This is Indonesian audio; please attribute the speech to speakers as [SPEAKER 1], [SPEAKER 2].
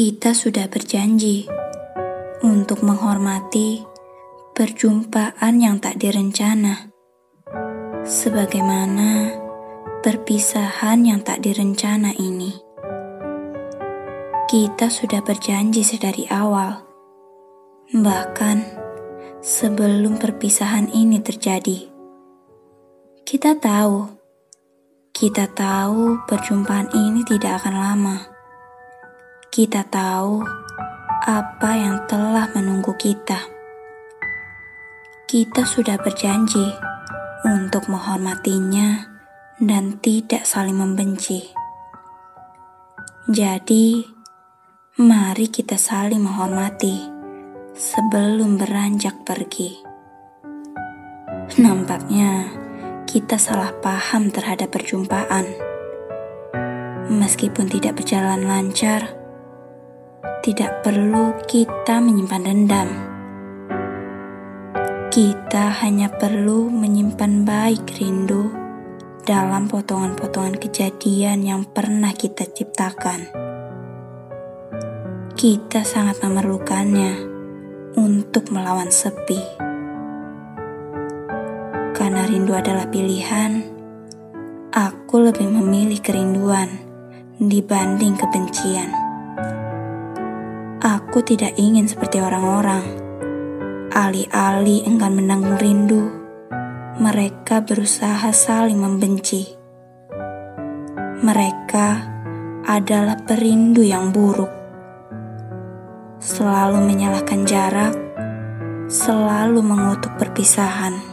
[SPEAKER 1] Kita sudah berjanji untuk menghormati perjumpaan yang tak direncana, sebagaimana perpisahan yang tak direncana ini. Kita sudah berjanji sedari awal, bahkan sebelum perpisahan ini terjadi. Kita tahu, kita tahu perjumpaan ini tidak akan lama kita tahu apa yang telah menunggu kita. Kita sudah berjanji untuk menghormatinya dan tidak saling membenci. Jadi, mari kita saling menghormati sebelum beranjak pergi. Nampaknya kita salah paham terhadap perjumpaan. Meskipun tidak berjalan lancar, tidak perlu kita menyimpan dendam. Kita hanya perlu menyimpan baik rindu dalam potongan-potongan kejadian yang pernah kita ciptakan. Kita sangat memerlukannya untuk melawan sepi. Karena rindu adalah pilihan, aku lebih memilih kerinduan dibanding kebencian. Aku tidak ingin seperti orang-orang. Alih-alih enggan menanggung rindu, mereka berusaha saling membenci. Mereka adalah perindu yang buruk. Selalu menyalahkan jarak, selalu mengutuk perpisahan.